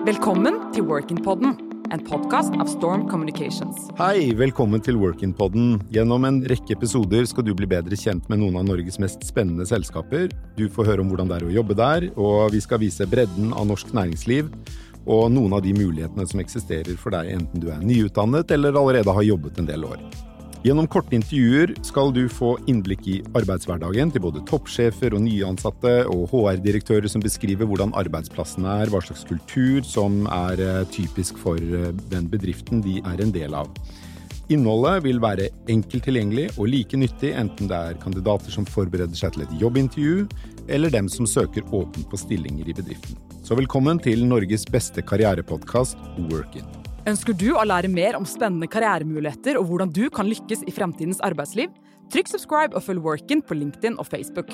Velkommen til Workin-podden, en podkast av Storm Communications. Hei, velkommen til Workin-podden. Gjennom en rekke episoder skal du bli bedre kjent med noen av Norges mest spennende selskaper. Du får høre om hvordan det er å jobbe der, og vi skal vise bredden av norsk næringsliv og noen av de mulighetene som eksisterer for deg enten du er nyutdannet eller allerede har jobbet en del år. Gjennom korte intervjuer skal du få innblikk i arbeidshverdagen til både toppsjefer og nyansatte og HR-direktører som beskriver hvordan arbeidsplassen er, hva slags kultur som er eh, typisk for eh, den bedriften de er en del av. Innholdet vil være enkelt tilgjengelig og like nyttig enten det er kandidater som forbereder seg til et jobbintervju, eller dem som søker åpent på stillinger i bedriften. Så velkommen til Norges beste karrierepodkast, Workin. Ønsker du å lære mer om spennende karrieremuligheter og hvordan du kan lykkes i fremtidens arbeidsliv? Trykk subscribe og følg Workin på LinkedIn og Facebook.